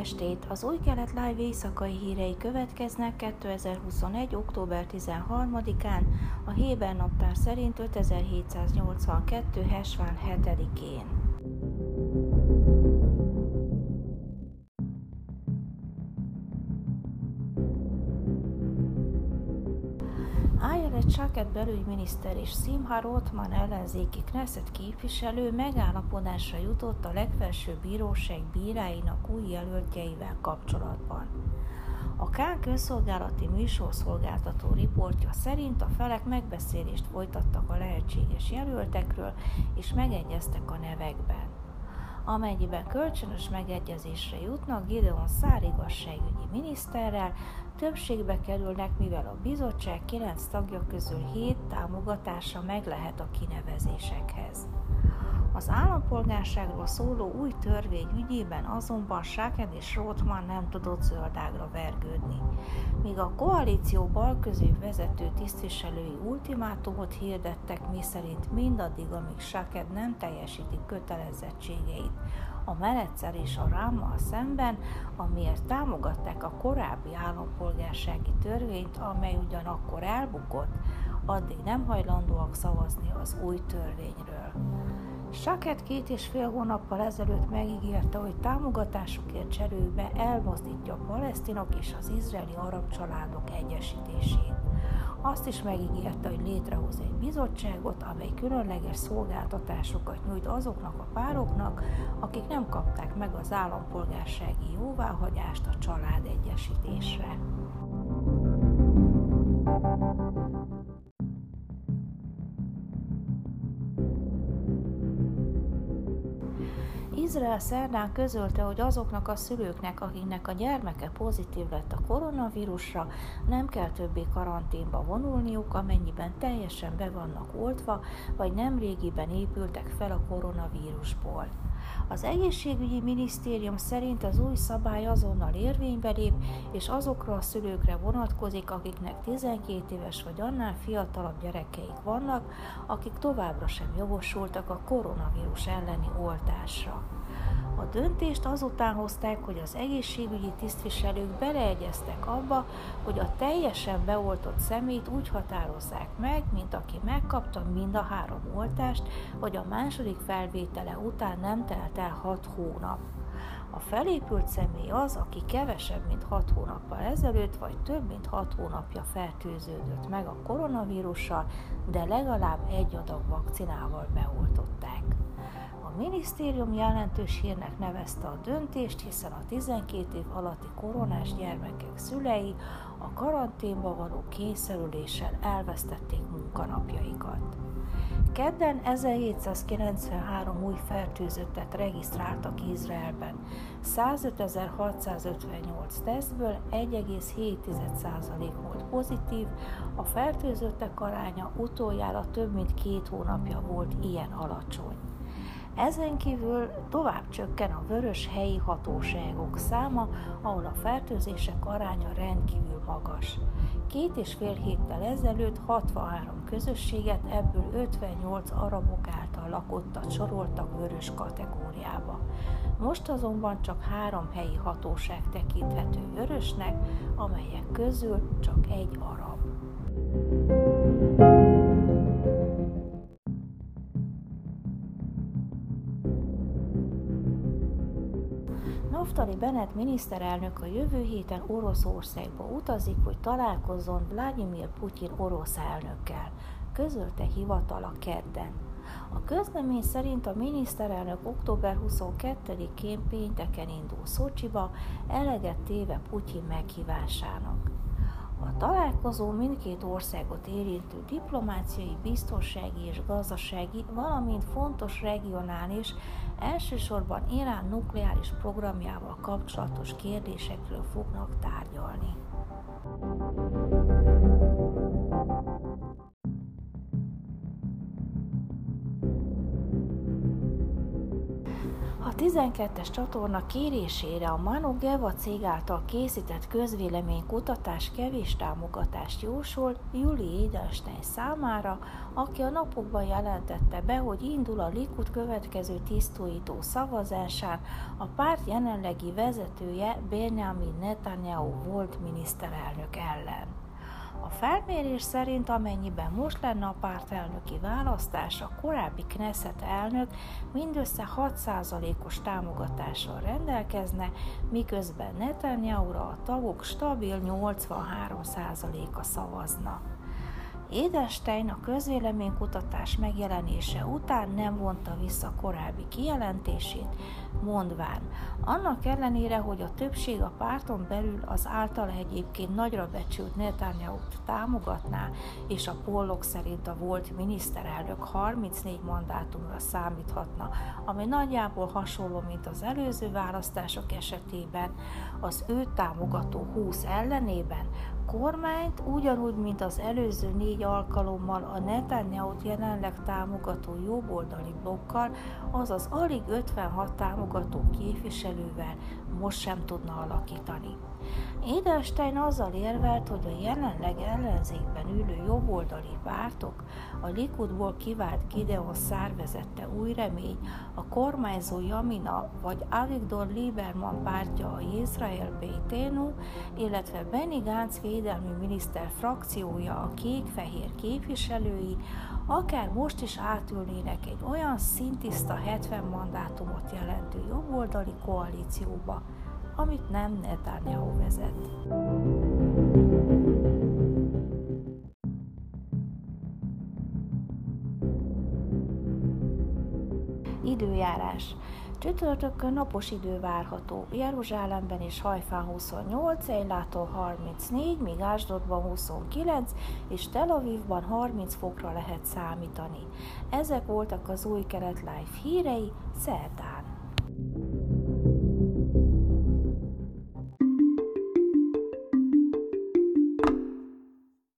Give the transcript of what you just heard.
estét! Az új kelet live éjszakai hírei következnek 2021. október 13-án, a Héber naptár szerint 5782. Hesván 7-én. Ayelet Shaked belügyminiszter és Simha Rotman ellenzéki Knesset képviselő megállapodásra jutott a legfelsőbb bíróság bíráinak új jelöltjeivel kapcsolatban. A Kán közszolgálati műsorszolgáltató riportja szerint a felek megbeszélést folytattak a lehetséges jelöltekről, és megegyeztek a nevekben. Amennyiben kölcsönös megegyezésre jutnak Gideon Szár igazságügyi miniszterrel, többségbe kerülnek, mivel a bizottság 9 tagja közül 7 támogatása meg lehet a kinevezésekhez. Az állampolgárságról szóló új törvény ügyében azonban Sáken és Rothman nem tudott zöldágra vergődni. Míg a koalíció balközép vezető tisztviselői ultimátumot hirdettek, miszerint mindaddig, amíg Sáken nem teljesíti kötelezettségeit a Meretzel és a Rámmal szemben, amiért támogatták a korábbi állampolgársági törvényt, amely ugyanakkor elbukott, addig nem hajlandóak szavazni az új törvényről. Saket két és fél hónappal ezelőtt megígérte, hogy támogatásukért cserélve elmozdítja a palesztinok és az izraeli arab családok egyesítését. Azt is megígérte, hogy létrehoz egy bizottságot, amely különleges szolgáltatásokat nyújt azoknak a pároknak, akik nem kapták meg az állampolgársági jóváhagyást a család egyesítésre. Izrael szerdán közölte, hogy azoknak a szülőknek, akiknek a gyermeke pozitív lett a koronavírusra, nem kell többé karanténba vonulniuk, amennyiben teljesen be vannak oltva, vagy nem régiben épültek fel a koronavírusból. Az egészségügyi minisztérium szerint az új szabály azonnal érvénybe lép, és azokra a szülőkre vonatkozik, akiknek 12 éves vagy annál fiatalabb gyerekeik vannak, akik továbbra sem jogosultak a koronavírus elleni oltásra. A döntést azután hozták, hogy az egészségügyi tisztviselők beleegyeztek abba, hogy a teljesen beoltott szemét úgy határozzák meg, mint aki megkapta mind a három oltást, hogy a második felvétele után nem telt el hat hónap. A felépült személy az, aki kevesebb, mint 6 hónappal ezelőtt, vagy több, mint 6 hónapja fertőződött meg a koronavírussal, de legalább egy adag vakcinával beoltották. Minisztérium jelentős hírnek nevezte a döntést, hiszen a 12 év alatti koronás gyermekek szülei a karanténba való kényszerüléssel elvesztették munkanapjaikat. Kedden 1793 új fertőzöttet regisztráltak Izraelben. 105.658 tesztből 1,7% volt pozitív, a fertőzöttek aránya utoljára több mint két hónapja volt ilyen alacsony. Ezen kívül tovább csökken a vörös helyi hatóságok száma, ahol a fertőzések aránya rendkívül magas. Két és fél héttel ezelőtt 63 közösséget, ebből 58 arabok által lakottat soroltak vörös kategóriába. Most azonban csak három helyi hatóság tekinthető vörösnek, amelyek közül csak egy arab. Naftali Bennett miniszterelnök a jövő héten Oroszországba utazik, hogy találkozzon Vladimir Putyin orosz elnökkel, közölte hivatala kedden. A közlemény szerint a miniszterelnök október 22-én pénteken indul Szocsiba, eleget téve Putyin meghívásának. A találkozó mindkét országot érintő diplomáciai, biztonsági és gazdasági, valamint fontos regionális, elsősorban Irán nukleáris programjával kapcsolatos kérdésekről fognak tárgyalni. 12-es csatorna kérésére a Manu Geva cég által készített közvéleménykutatás kevés támogatást jósol Juli Edelstein számára, aki a napokban jelentette be, hogy indul a Likud következő tisztújító szavazásán a párt jelenlegi vezetője Benjamin Netanyahu volt miniszterelnök ellen. A felmérés szerint amennyiben most lenne a pártelnöki választás, a korábbi Knesset elnök mindössze 6%-os támogatással rendelkezne, miközben Netanyahu-ra a tagok stabil 83%-a szavazna. Édestein a közvéleménykutatás megjelenése után nem vonta vissza korábbi kijelentését, mondván, annak ellenére, hogy a többség a párton belül az által egyébként nagyra becsült netanyahu támogatná, és a pollok szerint a volt miniszterelnök 34 mandátumra számíthatna, ami nagyjából hasonló, mint az előző választások esetében, az ő támogató 20 ellenében, kormányt ugyanúgy, mint az előző négy alkalommal a netanyahu jelenleg támogató jobboldali blokkal, azaz alig 56 támogató képviselővel most sem tudna alakítani. Edelstein azzal érvelt, hogy a jelenleg ellenzékben ülő jobboldali pártok, a Likudból kivált Gideon Szár vezette új remény, a kormányzó Jamina vagy Avigdor Lieberman pártja a Izrael Beitenu, illetve Benny Gantz védelmi miniszter frakciója a kék-fehér képviselői, akár most is átülnének egy olyan szintiszta 70 mandátumot jelentő jobboldali koalícióba, amit nem Netanyahu vezet. Időjárás. Csütörtökön napos idő várható. Jeruzsálemben és Hajfán 28, Ejlától 34, míg Ásdodban 29, és Tel Avivban 30 fokra lehet számítani. Ezek voltak az új kelet live hírei szerdán.